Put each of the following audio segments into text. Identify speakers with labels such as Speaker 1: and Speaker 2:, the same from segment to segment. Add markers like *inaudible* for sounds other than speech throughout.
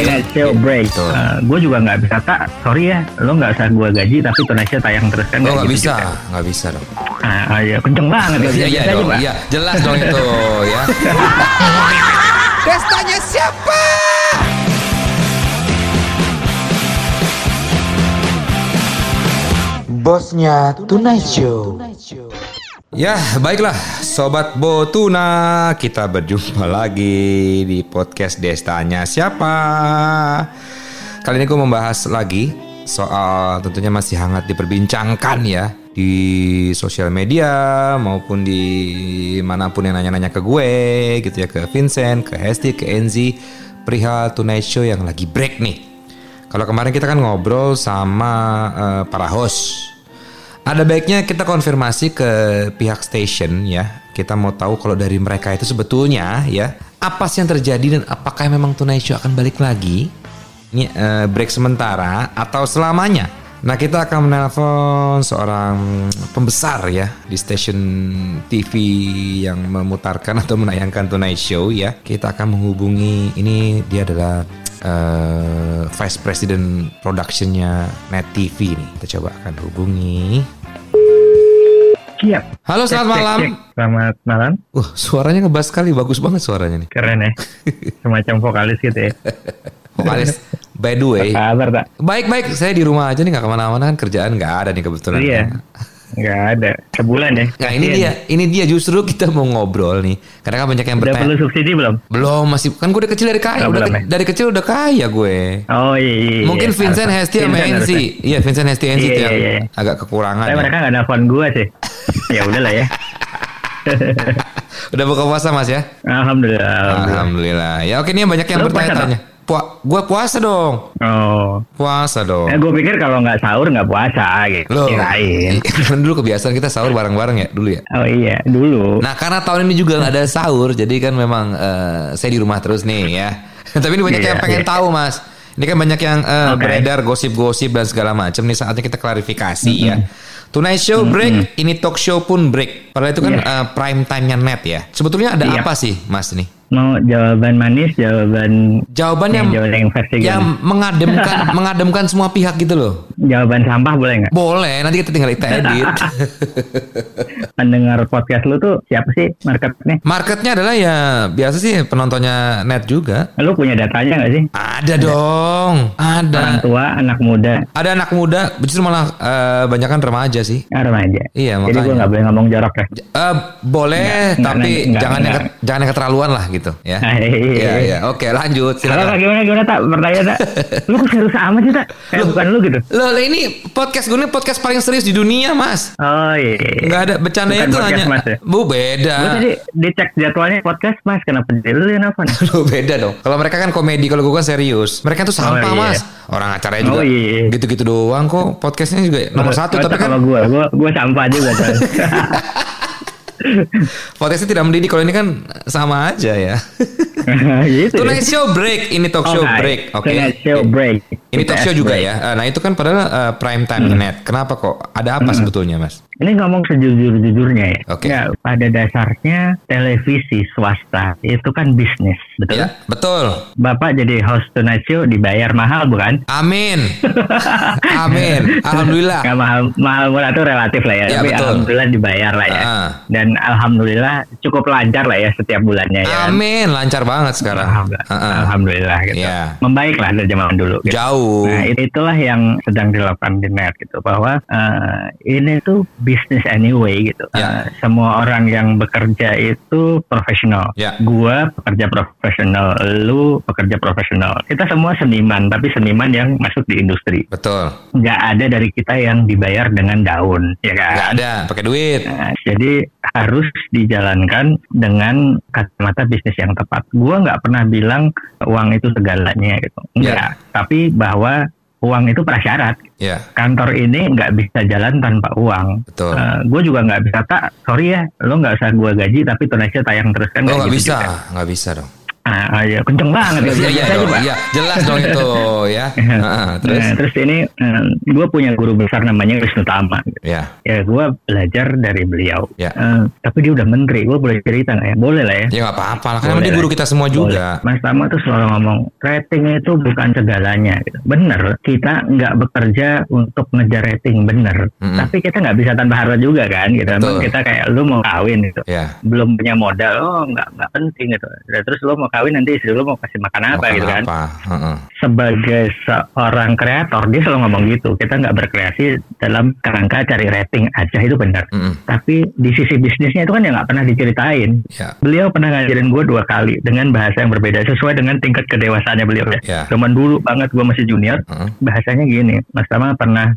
Speaker 1: Tonight Show break.
Speaker 2: Betul.
Speaker 1: gue juga nggak bisa tak. Sorry ya, lo nggak usah gue gaji tapi Tonight Show tayang terus kan?
Speaker 2: Oh nggak
Speaker 1: gitu
Speaker 2: bisa,
Speaker 1: juga.
Speaker 2: nggak bisa dong.
Speaker 1: Ah, ah, ya, kenceng banget.
Speaker 2: Iya iya
Speaker 1: aja,
Speaker 2: dong, iya jelas dong itu ya. *laughs* Pestanya siapa?
Speaker 3: Bosnya Tonight Show.
Speaker 2: Ya, baiklah Sobat Botuna. Kita berjumpa lagi di podcast Destanya Siapa? Kali ini gue membahas lagi Soal tentunya masih hangat diperbincangkan ya Di sosial media maupun di mana pun yang nanya-nanya ke gue gitu ya Ke Vincent, ke Hesti, ke Enzi Perihal Tonight Show yang lagi break nih. Kalau kemarin kita kan ngobrol sama eh, para host ada baiknya kita konfirmasi ke pihak station ya. Kita mau tahu kalau dari mereka itu sebetulnya ya apa sih yang terjadi dan apakah memang Tonight Show akan balik lagi? Ini eh, break sementara atau selamanya? Nah kita akan menelpon seorang pembesar ya di stasiun TV yang memutarkan atau menayangkan Tonight Show ya. Kita akan menghubungi ini dia adalah eh, Vice President Productionnya Net TV nih. Kita coba akan hubungi.
Speaker 1: Siap.
Speaker 2: Halo
Speaker 1: Cek,
Speaker 2: selamat
Speaker 1: cek,
Speaker 2: malam.
Speaker 1: cek. Selamat malam.
Speaker 2: Wah suaranya ngebas sekali, bagus banget suaranya nih.
Speaker 1: Keren ya. *laughs* Semacam vokalis gitu ya.
Speaker 2: Vokalis. By the way,
Speaker 1: Apa kabar tak?
Speaker 2: baik-baik. Saya di rumah aja nih nggak ke mana-mana kan kerjaan nggak ada nih kebetulan.
Speaker 1: Iya. *laughs* Nggak ada. Sebulan ya.
Speaker 2: Nah ini dia, ini dia justru kita mau ngobrol nih. Karena kan banyak yang
Speaker 1: Udah
Speaker 2: bertanya.
Speaker 1: perlu subsidi belum?
Speaker 2: Belum masih kan gue udah kecil dari kaya,
Speaker 1: Oh,
Speaker 2: udah
Speaker 1: belum
Speaker 2: ke-
Speaker 1: ya?
Speaker 2: dari kecil udah kaya gue.
Speaker 1: Oh iya. iya, iya.
Speaker 2: Mungkin Vincent
Speaker 1: Harus-
Speaker 2: Hesti sama
Speaker 1: Vincent harusnya.
Speaker 2: Iya Vincent Hesti Enzi
Speaker 1: Iya, iya, iya.
Speaker 2: agak kekurangan.
Speaker 1: Tapi
Speaker 2: ya.
Speaker 1: mereka nggak nelfon gue sih. *laughs* ya udahlah ya.
Speaker 2: Udah buka puasa mas ya?
Speaker 1: Alhamdulillah. Alhamdulillah.
Speaker 2: Alhamdulillah. Ya oke nih banyak yang bertanya-tanya. Pua, gue puasa dong.
Speaker 1: Oh.
Speaker 2: Puasa dong.
Speaker 1: Eh, gue pikir kalau nggak sahur nggak puasa gitu.
Speaker 2: Loh,
Speaker 1: Kirain. *laughs*
Speaker 2: dulu kebiasaan kita sahur bareng-bareng ya dulu ya.
Speaker 1: Oh iya, dulu.
Speaker 2: Nah karena tahun ini juga nggak ada sahur, jadi kan memang eh, saya di rumah terus nih ya. *laughs* Tapi ini banyak
Speaker 1: Iya,
Speaker 2: yang pengen
Speaker 1: iya.
Speaker 2: tahu mas. Ini kan banyak yang eh,
Speaker 1: Oke.
Speaker 2: beredar gosip-gosip dan segala macam. Nih saatnya kita klarifikasi ya. Tonight show break, ini talk show pun break. Padahal itu kan
Speaker 1: Iya.
Speaker 2: eh, prime time-nya net ya. Sebetulnya ada
Speaker 1: Iya.
Speaker 2: apa sih mas nih?
Speaker 1: Mau jawaban manis, jawaban
Speaker 2: Jawaban yang
Speaker 1: yang
Speaker 2: yang
Speaker 1: gimana?
Speaker 2: mengademkan *laughs* mengademkan semua pihak gitu loh.
Speaker 1: Jawaban sampah boleh nggak?
Speaker 2: Boleh, nanti kita tinggal kita edit. *laughs*
Speaker 1: Pendengar podcast lu tuh siapa sih marketnya?
Speaker 2: Marketnya adalah ya biasa sih penontonnya net juga.
Speaker 1: Lu punya datanya nggak sih?
Speaker 2: Ada dong, ada.
Speaker 1: Orang tua, anak muda,
Speaker 2: Ada anak muda, justru malah eh, banyak kan remaja sih.
Speaker 1: ah, remaja.
Speaker 2: Iya,
Speaker 1: Jadi gue
Speaker 2: makanya.
Speaker 1: nggak boleh ngomong jorok ya.
Speaker 2: Eh, boleh,
Speaker 1: Nggak,
Speaker 2: tapi
Speaker 1: nggak, nggak,
Speaker 2: jangan yang
Speaker 1: nggak.
Speaker 2: ke- jangan yang keterlaluan lah gitu, ya.
Speaker 1: Ah, iya, iya,
Speaker 2: Iya,
Speaker 1: iya.
Speaker 2: Oke, lanjut.
Speaker 1: Halo
Speaker 2: Silakan.
Speaker 1: gimana gimana tak pertanyaan tak? *laughs* Lu kok serius amat sih tak? Kayak bukan lu gitu.
Speaker 2: Loh, lah ini podcast gue ini podcast paling serius di dunia, Mas.
Speaker 1: Oh iya. iya.
Speaker 2: Nggak ada bercandanya
Speaker 1: Bukan
Speaker 2: itu hanya
Speaker 1: Mas ya?
Speaker 2: Bu beda.
Speaker 1: Gue tadi dicek jadwalnya podcast mas kenapa lu nelfon? *laughs*
Speaker 2: Lu beda dong. Kalau mereka kan komedi, kalau gue kan serius. Mereka tuh sampah,
Speaker 1: Oh, iya.
Speaker 2: Mas. Orang acaranya juga
Speaker 1: Oh, iya.
Speaker 2: gitu-gitu doang kok. Podcastnya juga nomor satu,
Speaker 1: Oh,
Speaker 2: tapi kan
Speaker 1: kalau gue, gue gue sampah juga *laughs*
Speaker 2: podcastnya tidak mendidik. Kalau ini kan sama aja ya. *laughs*
Speaker 1: gitu.
Speaker 2: Tonight show break, ini talk show
Speaker 1: Oke.
Speaker 2: break, oke?
Speaker 1: Tonight show break.
Speaker 2: Ini talk show juga ya. Eh, Nah itu kan padahal eh, prime time
Speaker 1: Hmm.
Speaker 2: net. Kenapa kok? Ada apa sebetulnya, Mas?
Speaker 1: Ini ngomong sejujur-jujurnya ya.
Speaker 2: Oke.
Speaker 1: Ya, pada dasarnya televisi swasta itu kan bisnis, betul?
Speaker 2: Ya, betul.
Speaker 1: Bapak jadi host Tonight Show dibayar mahal bukan?
Speaker 2: Amin. *laughs* Amin. Alhamdulillah.
Speaker 1: Nggak mahal, mahal murah itu relatif lah ya.
Speaker 2: Ya,
Speaker 1: Tapi
Speaker 2: betul.
Speaker 1: alhamdulillah dibayar lah ya.
Speaker 2: Ah.
Speaker 1: Dan alhamdulillah cukup lancar lah ya setiap bulannya ya.
Speaker 2: Amin. Lancar banget sekarang.
Speaker 1: Alhamdulillah,
Speaker 2: Ah, ah.
Speaker 1: alhamdulillah gitu.
Speaker 2: Ya.
Speaker 1: Membaik lah dari zaman dulu. Gitu.
Speaker 2: Jauh.
Speaker 1: Nah it- itulah yang sedang dilakukan di net gitu bahwa eh, ini tuh bisnis anyway gitu.
Speaker 2: Ya.
Speaker 1: Eh, semua orang yang bekerja itu profesional.
Speaker 2: Ya.
Speaker 1: Gua pekerja profesional, lu pekerja profesional. Kita semua seniman, tapi seniman yang masuk di industri.
Speaker 2: Betul.
Speaker 1: Nggak ada dari kita yang dibayar dengan daun, ya kan?
Speaker 2: Gak ada. Pakai duit.
Speaker 1: Nah, jadi harus dijalankan dengan kacamata bisnis yang tepat. Gua nggak pernah bilang uang itu segalanya gitu. Enggak. Tapi bahwa uang itu prasyarat.
Speaker 2: Ya.
Speaker 1: Kantor ini nggak bisa jalan tanpa uang.
Speaker 2: Betul.
Speaker 1: gue juga nggak bisa tak. Sorry ya, lo nggak usah gue gaji tapi Indonesia tayang terus kan
Speaker 2: Oh
Speaker 1: nggak gitu
Speaker 2: bisa, nggak bisa dong.
Speaker 1: Ah, ah, iya, kenceng banget ya.
Speaker 2: Iya, iya, dong, iya, jelas dong itu *laughs* ya. Heeh, terus,
Speaker 1: Nah, terus ini gue punya guru besar namanya Wisnu Tama.
Speaker 2: ya,
Speaker 1: Ya gue belajar dari beliau.
Speaker 2: Ya.
Speaker 1: Eh, tapi dia udah menteri, gue boleh cerita nggak ya? Boleh lah ya.
Speaker 2: ya nggak apa-apa lah.
Speaker 1: Boleh
Speaker 2: dia
Speaker 1: lah.
Speaker 2: guru kita semua juga.
Speaker 1: Boleh. Mas Tama tuh selalu ngomong rating itu bukan segalanya. Gitu. Bener, kita nggak bekerja untuk ngejar rating, bener.
Speaker 2: Mm-mm.
Speaker 1: Tapi kita nggak bisa tanpa harta juga kan. Gitu.
Speaker 2: Betul.
Speaker 1: kita kayak lu mau kawin gitu.
Speaker 2: Ya,
Speaker 1: belum punya modal, oh nggak nggak penting gitu. Dan Terus lu mau kawin nanti istri lu mau kasih makan apa
Speaker 2: makan
Speaker 1: gitu kan?
Speaker 2: apa?
Speaker 1: Sebagai seorang kreator dia selalu ngomong gitu. Kita nggak berkreasi dalam kerangka cari rating aja itu benar.
Speaker 2: Mm-mm.
Speaker 1: Tapi di sisi bisnisnya itu kan ya nggak pernah diceritain.
Speaker 2: Ya,
Speaker 1: Beliau pernah ngajarin gue dua kali dengan bahasa yang berbeda sesuai dengan tingkat kedewasaannya beliau ya.
Speaker 2: Ya.
Speaker 1: Zaman dulu banget gue masih junior,
Speaker 2: Heeh.
Speaker 1: bahasanya gini. Mas Tama pernah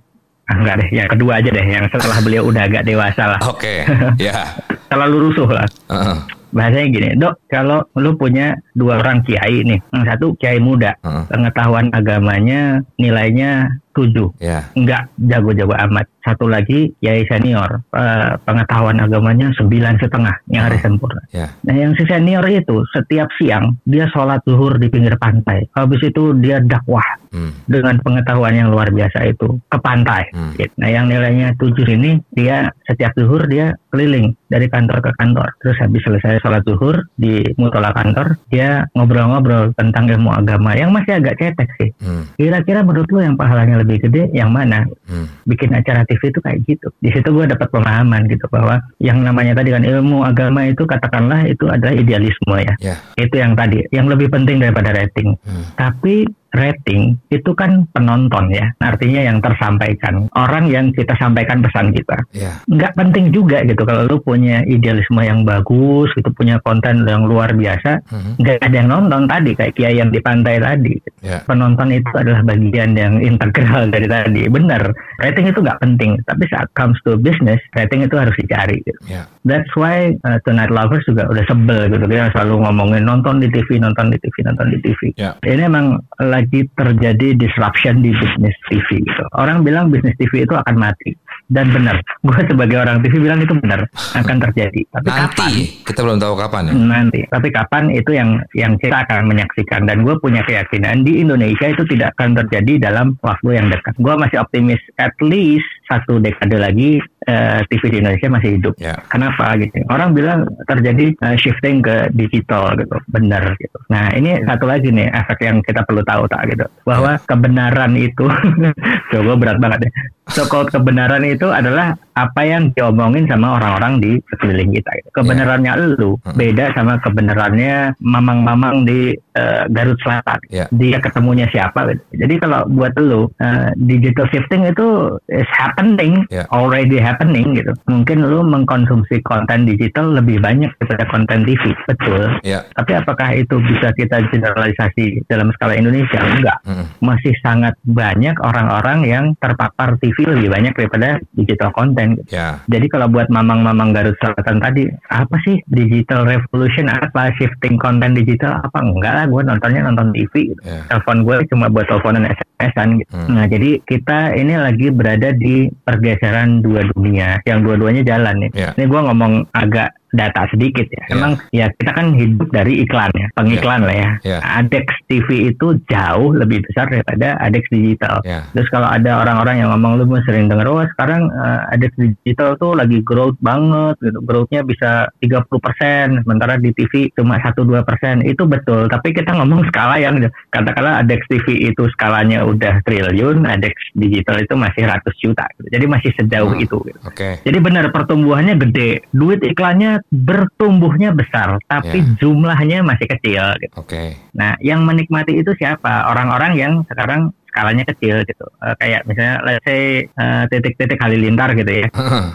Speaker 1: ah, enggak deh, yang kedua aja deh, yang setelah beliau udah agak dewasa lah,
Speaker 2: Oke, *laughs* ya,
Speaker 1: terlalu rusuh lah.
Speaker 2: Heeh.
Speaker 1: Bahasanya gini, dok, kalau lu punya dua orang kiai nih, yang satu kiai muda,
Speaker 2: Heeh.
Speaker 1: pengetahuan agamanya nilainya 7,
Speaker 2: ya,
Speaker 1: enggak jago-jago amat. Satu lagi kiai senior, eh, pengetahuan agamanya sembilan setengah, yang hari sempurna.
Speaker 2: ya,
Speaker 1: Nah yang si senior itu setiap siang dia sholat zuhur di pinggir pantai. Habis itu dia dakwah
Speaker 2: hmm.
Speaker 1: dengan pengetahuan yang luar biasa itu ke pantai.
Speaker 2: Hmm.
Speaker 1: Gitu. Nah yang nilainya tujuh ini dia setiap zuhur dia keliling dari kantor ke kantor. Terus habis selesai sholat zuhur di mutola kantor dia ngobrol-ngobrol tentang ilmu agama yang masih agak cetek sih.
Speaker 2: Hmm.
Speaker 1: Kira-kira menurut lu yang pahalanya lebih gede yang mana?
Speaker 2: Hmm.
Speaker 1: Bikin acara TV itu kayak gitu. Di situ gue dapat pemahaman gitu bahwa yang namanya tadi kan ilmu agama itu katakanlah itu adalah idealisme ya.
Speaker 2: ya,
Speaker 1: Itu yang tadi yang lebih penting daripada rating.
Speaker 2: Hmm.
Speaker 1: Tapi rating itu kan penonton ya, artinya yang tersampaikan orang yang kita sampaikan pesan kita.
Speaker 2: ya,
Speaker 1: Nggak penting juga gitu kalau lu punya idealisme yang bagus, gitu punya konten yang luar biasa,
Speaker 2: Hmm.
Speaker 1: nggak ada yang nonton tadi kayak kiai yang di pantai tadi.
Speaker 2: ya,
Speaker 1: Penonton itu adalah bagian yang integral dari tadi. Benar, rating itu nggak penting, tapi saat comes to business, rating itu harus dicari. Gitu.
Speaker 2: ya,
Speaker 1: That's why uh, Tonight Lovers juga udah sebel gitu. Dia selalu ngomongin nonton di TV, nonton di TV, nonton di TV.
Speaker 2: Ya.
Speaker 1: Ini emang lagi terjadi disruption di bisnis TV gitu. Orang bilang bisnis TV itu akan mati. Dan benar. Gue sebagai orang TV bilang itu benar akan terjadi. Tapi kapan?
Speaker 2: Nanti kita belum tahu kapan ya.
Speaker 1: Nanti. Tapi kapan itu yang yang kita akan menyaksikan. Dan gue punya keyakinan di Indonesia itu tidak akan terjadi dalam waktu yang dekat. Gue masih optimis at least satu dekade lagi eh, TV di Indonesia masih hidup.
Speaker 2: Ya,
Speaker 1: Kenapa gitu? Orang bilang terjadi uh, shifting ke digital gitu, benar gitu. Nah ini satu lagi nih efek yang kita perlu tahu tak gitu, bahwa kebenaran itu, *laughs* coba berat banget ya. So called kebenaran itu adalah apa yang diomongin sama orang-orang di sekeliling kita. Kebenarannya lu
Speaker 2: Hmm.
Speaker 1: beda sama kebenarannya mamang-mamang di uh, Garut Selatan.
Speaker 2: Ya.
Speaker 1: Dia ketemunya siapa gitu. Jadi kalau buat lu uh, digital shifting itu is happening,
Speaker 2: Ya.
Speaker 1: already happening gitu. Mungkin lu mengkonsumsi konten digital lebih banyak daripada konten TV, betul.
Speaker 2: ya,
Speaker 1: Tapi apakah itu bisa kita generalisasi dalam skala Indonesia? Enggak.
Speaker 2: Hmm.
Speaker 1: Masih sangat banyak orang-orang yang terpapar TV lebih banyak daripada digital konten. gitu.
Speaker 2: ya,
Speaker 1: Jadi kalau buat mamang-mamang Garut Selatan tadi, apa sih digital revolution apa shifting konten digital apa enggak lah gue nontonnya nonton TV
Speaker 2: ya,
Speaker 1: Telepon gue cuma buat teleponan SMS-an gitu.
Speaker 2: Hmm.
Speaker 1: Nah jadi kita ini lagi berada di pergeseran dua dunia yang dua-duanya jalan nih.
Speaker 2: Ya.
Speaker 1: Ini gue ngomong agak data sedikit ya.
Speaker 2: Ya.
Speaker 1: Emang ya kita kan hidup dari iklan ya, pengiklan lah ya.
Speaker 2: Ya.
Speaker 1: Adex TV itu jauh lebih besar daripada Adex digital.
Speaker 2: ya,
Speaker 1: Terus kalau ada orang-orang yang ngomong lu sering denger, wah sekarang uh, ada digital tuh lagi growth banget gitu. Growthnya bisa 30%, sementara di TV cuma 1-2%. Itu betul. Tapi kita ngomong skala yang katakanlah Adex TV itu skalanya udah triliun, Adex digital itu masih ratus juta. Gitu. Jadi masih sejauh
Speaker 2: Hmm.
Speaker 1: itu. Gitu.
Speaker 2: oke,
Speaker 1: Jadi benar pertumbuhannya gede, duit iklannya bertumbuhnya besar, tapi
Speaker 2: Ya.
Speaker 1: jumlahnya masih kecil. Gitu.
Speaker 2: oke,
Speaker 1: Nah, yang menikmati itu siapa? Orang-orang yang sekarang skalanya kecil gitu. Eh, kayak misalnya let's say eh, titik-titik halilintar gitu ya.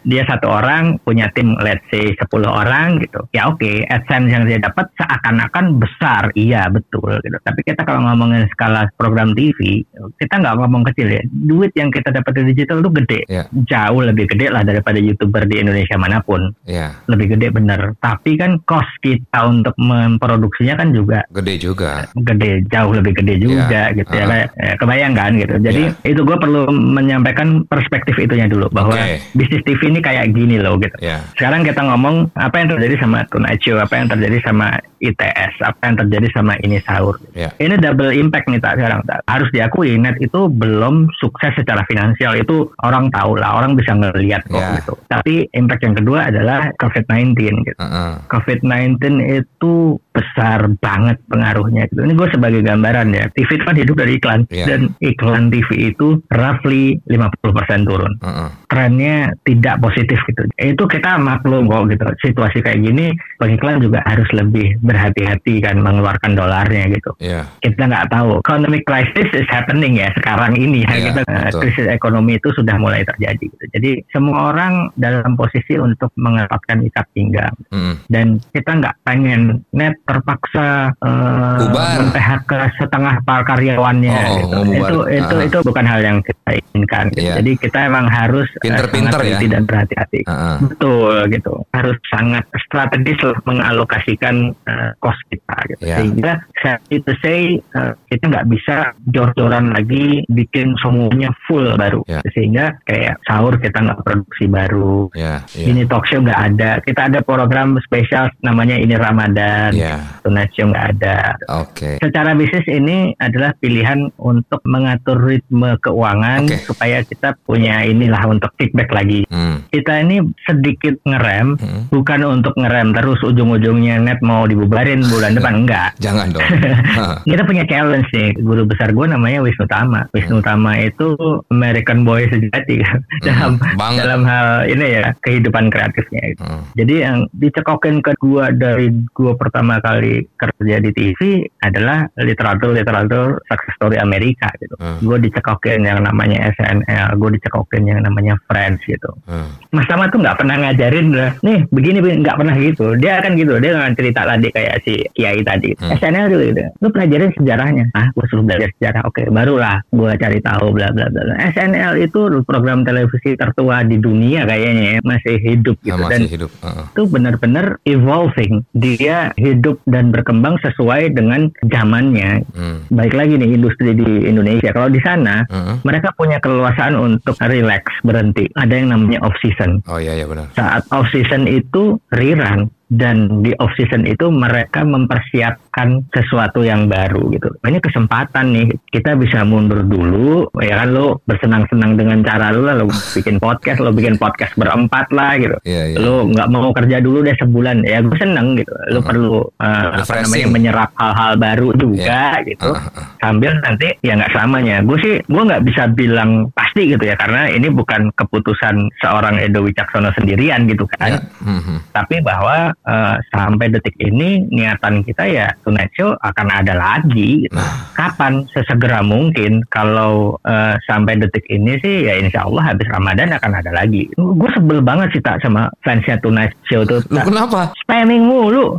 Speaker 1: Dia satu orang punya tim let's say 10 orang gitu. Ya oke, AdSense yang dia dapat seakan-akan besar. Iya, betul gitu. Tapi kita kalau ngomongin skala program TV, kita nggak ngomong kecil ya. Duit yang kita dapat di digital itu gede.
Speaker 2: Ya.
Speaker 1: Jauh lebih gede lah daripada YouTuber di Indonesia mana pun.
Speaker 2: ya,
Speaker 1: Lebih gede bener. Tapi kan cost kita untuk memproduksinya kan juga
Speaker 2: gede juga.
Speaker 1: gede jauh lebih gede juga gitu ya
Speaker 2: uh-huh.
Speaker 1: kayak eh, kebayang kan gitu. Jadi itu gue perlu menyampaikan perspektif itunya dulu bahwa
Speaker 2: Oke.
Speaker 1: bisnis TV ini kayak gini loh gitu.
Speaker 2: Ya,
Speaker 1: sekarang kita ngomong apa yang terjadi sama Tonight Show apa yang terjadi sama ITS, apa yang terjadi sama ini sahur.
Speaker 2: Ya.
Speaker 1: Ini double impact nih tak sekarang tak. Harus diakui net itu belum sukses secara finansial itu orang tahu lah, orang bisa ngelihat kok
Speaker 2: Ya.
Speaker 1: gitu. Tapi impact yang kedua adalah COVID-19 gitu.
Speaker 2: Heeh.
Speaker 1: COVID-19 itu besar banget pengaruhnya gitu. Ini gue sebagai gambaran ya. TV itu kan hidup dari iklan
Speaker 2: Iya.
Speaker 1: dan iklan TV itu roughly 50% turun.
Speaker 2: Heeh.
Speaker 1: Trennya tidak positif gitu. Itu kita maklum kok gitu. Situasi kayak gini pengiklan juga harus lebih berhati-hati kan mengeluarkan dolarnya gitu
Speaker 2: Iya.
Speaker 1: kita nggak tahu economic crisis is happening ya sekarang ini ya
Speaker 2: Iya,
Speaker 1: kita eh,
Speaker 2: betul.
Speaker 1: krisis ekonomi itu sudah mulai terjadi gitu. jadi semua orang dalam posisi untuk mengeratkan ikat pinggang
Speaker 2: Mm-mm.
Speaker 1: dan kita nggak pengen net terpaksa eh,
Speaker 2: Bubar.
Speaker 1: PHK setengah par karyawannya
Speaker 2: Oh,
Speaker 1: gitu. itu itu
Speaker 2: Ah.
Speaker 1: itu bukan hal yang kita inginkan gitu.
Speaker 2: Iya.
Speaker 1: jadi kita emang harus eh,
Speaker 2: Pinter-pinter ya.
Speaker 1: dan berhati-hati
Speaker 2: Heeh.
Speaker 1: Betul gitu. Harus sangat strategis mengalokasikan cost kita gitu.
Speaker 2: Ya.
Speaker 1: Sehingga saya itu say eh, kita nggak bisa jor-joran lagi bikin semuanya full baru.
Speaker 2: Ya.
Speaker 1: Sehingga kayak sahur kita nggak produksi baru.
Speaker 2: Ya. Iya.
Speaker 1: Ini talk show nggak ada. Kita ada program spesial namanya ini Ramadan.
Speaker 2: Iya.
Speaker 1: Tonight show nggak ada.
Speaker 2: Oke.
Speaker 1: Secara bisnis ini adalah pilihan untuk mengatur ritme keuangan
Speaker 2: Oke.
Speaker 1: supaya kita punya inilah untuk feedback lagi
Speaker 2: Hmm.
Speaker 1: kita ini sedikit ngerem
Speaker 2: Hmm.
Speaker 1: bukan untuk ngerem terus ujung-ujungnya net mau dibubarin bulan depan enggak
Speaker 2: Jangan dong. *laughs*
Speaker 1: Kita punya challenge nih guru besar gue namanya Wisnu Tama Wisnu Tama itu American boy sejati kan *laughs* dalam
Speaker 2: banget.
Speaker 1: dalam hal ini ya kehidupan kreatifnya itu
Speaker 2: Hmm.
Speaker 1: jadi yang dicekokin ke gua dari gua pertama kali kerja di TV adalah literatur literatur success story Amerika gitu
Speaker 2: Hmm.
Speaker 1: gue dicekokin yang namanya SNL gue dicekokin yang namanya Friends gitu
Speaker 2: Hmm.
Speaker 1: Mas Tama tuh nggak pernah ngajarin lah, nih begini nggak pernah gitu. Dia kan gitu, dia nggak cerita tadi kayak si Kiai tadi.
Speaker 2: Hmm.
Speaker 1: SNL juga gitu. Lu pelajarin sejarahnya. Ah, gue suruh belajar sejarah. Oke, barulah gue cari tahu bla bla bla. SNL itu program televisi tertua di dunia kayaknya ya, masih hidup gitu
Speaker 2: Ah,
Speaker 1: dan
Speaker 2: masih hidup. Heeh.
Speaker 1: itu benar-benar evolving. Dia hidup dan berkembang sesuai dengan zamannya.
Speaker 2: Hmm.
Speaker 1: Baik lagi nih industri di Indonesia. Kalau di sana
Speaker 2: Heeh.
Speaker 1: mereka punya keleluasaan untuk relax berhenti. Ada yang namanya off season.
Speaker 2: Oh iya iya benar.
Speaker 1: Saat off season itu rerun dan di off season itu mereka mempersiapkan sesuatu yang baru gitu. Ini kesempatan nih kita bisa mundur dulu ya kan lo bersenang-senang dengan cara lu lah lo *laughs* bikin podcast lo bikin podcast berempat lah gitu.
Speaker 2: Iya iya.
Speaker 1: Lo nggak mau kerja dulu deh sebulan ya gue seneng gitu. Lo perlu uh, apa namanya menyerap hal-hal baru juga gitu
Speaker 2: Ah, ah, ah.
Speaker 1: sambil nanti ya nggak selamanya. Gue sih gue nggak bisa bilang pasti gitu ya karena ini bukan keputusan seorang Edo Wicaksono sendirian gitu
Speaker 2: Ya.
Speaker 1: kan.
Speaker 2: Hmm, hmm.
Speaker 1: Tapi bahwa eh, sampai detik ini niatan kita ya Tonight Show akan ada lagi. Gitu.
Speaker 2: Nah.
Speaker 1: Kapan? Sesegera mungkin. Kalau eh, sampai detik ini sih ya Insya Allah habis Ramadan akan ada lagi. Gue sebel banget sih tak sama fansnya Tonight Show tuh.
Speaker 2: Lu kenapa?
Speaker 1: Spamming mulu. *laughs*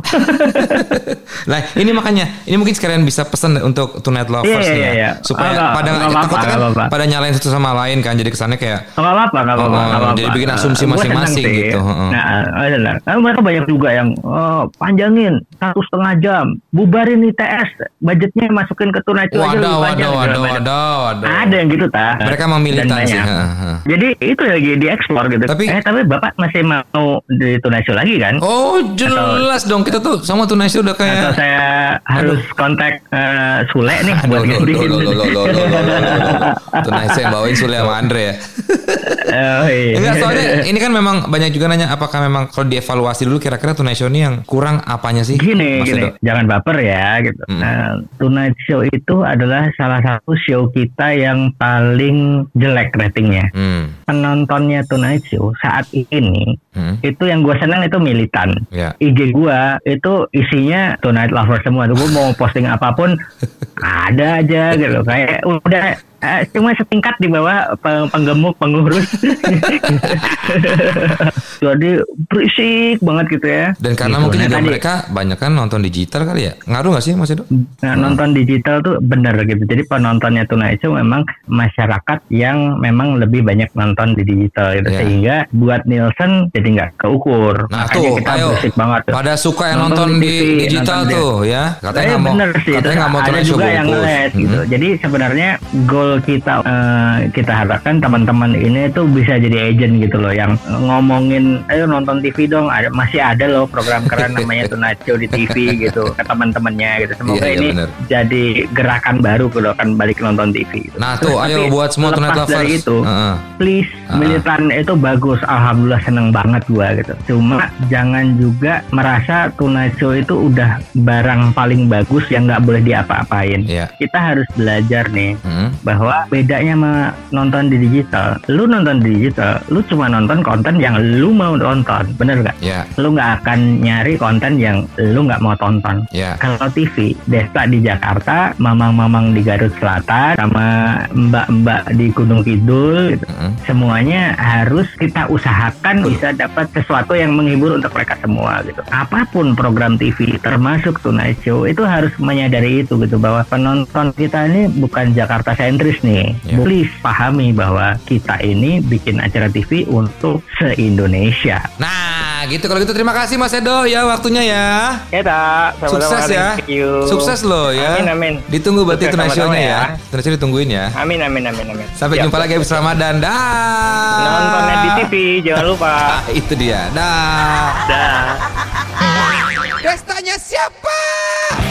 Speaker 2: Nah ini makanya ini mungkin sekalian bisa pesan untuk Tonight Lovers nih
Speaker 1: iya,
Speaker 2: ya.
Speaker 1: iya.
Speaker 2: supaya
Speaker 1: Nggak-
Speaker 2: pada takutnya kan
Speaker 1: apa-apa.
Speaker 2: pada nyalain satu sama lain kan jadi kesannya kayak
Speaker 1: Nggak apa-apa, nggak apa-apa.
Speaker 2: Oh,
Speaker 1: apa-apa.
Speaker 2: jadi bikin asumsi
Speaker 1: Eh,
Speaker 2: masing-masing gitu.
Speaker 1: Nah, eh, benar. Eh, mereka banyak juga yang oh, panjangin satu setengah jam, bubarin ITS, budgetnya masukin ke tunai aja
Speaker 2: waduh
Speaker 1: lebih
Speaker 2: waduh
Speaker 1: panjang.
Speaker 2: waduh
Speaker 1: segala macam.
Speaker 2: waduh waduh.
Speaker 1: Ada yang gitu tak.
Speaker 2: Mereka heeh, heeh.
Speaker 1: Jadi itu lagi dieksplor gitu.
Speaker 2: Tapi-
Speaker 1: eh tapi bapak masih mau di tunai lagi kan?
Speaker 2: Oh jelas dong kita tuh sama Show udah
Speaker 1: Atau
Speaker 2: kayak
Speaker 1: saya harus kontak eh, Sule nih buat gantiin.
Speaker 2: Show yang bawain Sule sama Andre ya. *laughs*
Speaker 1: Oh, iya.
Speaker 2: Enggak soalnya ini kan memang banyak juga nanya apakah memang kalau dievaluasi dulu kira-kira Tonight Show ini yang kurang apanya sih?
Speaker 1: Gini,
Speaker 2: Mas
Speaker 1: gini, jangan baper ya gitu.
Speaker 2: Hmm.
Speaker 1: Nah, Tonight Show itu adalah salah satu show kita yang paling jelek ratingnya.
Speaker 2: Hmm.
Speaker 1: Penontonnya Tonight Show saat ini
Speaker 2: Hmm.
Speaker 1: itu yang gue senang itu militan.
Speaker 2: Ya.
Speaker 1: IG gua itu isinya Tonight Lover semua. Tuh gue mau posting apa pun ada aja gitu. Kayak udah eh, cuma setingkat di bawah peng- penggemuk pengurus. *laughs* Jadi berisik banget gitu ya.
Speaker 2: Dan karena
Speaker 1: Gitu.
Speaker 2: mungkin
Speaker 1: Nah,
Speaker 2: juga
Speaker 1: tadi-
Speaker 2: mereka banyak kan nonton digital kali ya. Ngaruh gak sih Mas Edo?
Speaker 1: Nah, nonton digital tuh bener gitu. Jadi penontonnya Tonight Show memang masyarakat yang memang lebih banyak nonton di digital gitu.
Speaker 2: Iya.
Speaker 1: Sehingga buat Nielsen jadi nggak keukur.
Speaker 2: Nah
Speaker 1: Makanya
Speaker 2: tuh,
Speaker 1: kita
Speaker 2: ayo.
Speaker 1: berisik banget tuh.
Speaker 2: Pada suka yang
Speaker 1: Nonton
Speaker 2: nonton,
Speaker 1: di
Speaker 2: di,
Speaker 1: TV,
Speaker 2: digital
Speaker 1: nonton di-
Speaker 2: tuh ya. Katanya
Speaker 1: Saya
Speaker 2: nggak mau,
Speaker 1: bener sih,
Speaker 2: katanya nggak mau
Speaker 1: ada juga yang
Speaker 2: bungkus.
Speaker 1: les gitu.
Speaker 2: Hmm.
Speaker 1: Jadi sebenarnya goal kita uh, kita harapkan teman-teman ini tuh bisa jadi agent gitu loh yang ngomongin ayo nonton TV dong ada masih ada loh program keren namanya Tonight Show di TV gitu ke teman-temannya gitu semoga
Speaker 2: Iya, iya,
Speaker 1: ini
Speaker 2: bener.
Speaker 1: jadi gerakan baru kalau akan balik nonton TV gitu.
Speaker 2: Nah
Speaker 1: Terus
Speaker 2: tuh, ayo
Speaker 1: tapi
Speaker 2: buat semua Tonight Lovers.
Speaker 1: dari itu
Speaker 2: Heeh.
Speaker 1: please
Speaker 2: Ah.
Speaker 1: militan itu bagus alhamdulillah seneng banget gua gitu cuma jangan juga merasa Tonight Show itu udah barang paling bagus yang nggak boleh diapa-apain
Speaker 2: Iya.
Speaker 1: kita harus belajar nih
Speaker 2: Hmm.
Speaker 1: bahwa bedanya sama nonton di digital lu nonton di digital lu cuma nonton konten yang lu mau tonton bener nggak
Speaker 2: Ya,
Speaker 1: lu nggak akan nyari konten yang lu nggak mau tonton
Speaker 2: ya.
Speaker 1: kalau TV, Desta di Jakarta, mamang-mamang di Garut Selatan, sama mbak-mbak di Gunung Kidul, gitu.
Speaker 2: Mm-mm.
Speaker 1: semuanya harus kita usahakan bisa dapat sesuatu yang menghibur untuk mereka semua gitu. Apa pun program TV, termasuk Tonight Show, itu harus menyadari itu gitu bahwa penonton kita ini bukan Jakarta sentris nih.
Speaker 2: Ya.
Speaker 1: Please pahami bahwa kita ini bikin acara TV untuk se-Indonesia.
Speaker 2: Nah, gitu kalau gitu terima kasih Mas Edo ya waktunya ya.
Speaker 1: Ya tak,
Speaker 2: Sukses ya. Sukses loh ya.
Speaker 1: Amin amin.
Speaker 2: Ditunggu berarti Show-nya ya.
Speaker 1: ya.
Speaker 2: Ditungguin ya.
Speaker 1: Amin amin amin amin.
Speaker 2: Sampai
Speaker 1: Siap,
Speaker 2: jumpa lagi habis. Ramadan. Dah.
Speaker 1: Nontonnya di TV, jangan lupa. *laughs*
Speaker 2: Itu dia. Dah.
Speaker 1: Dah.
Speaker 2: Destanya siapa?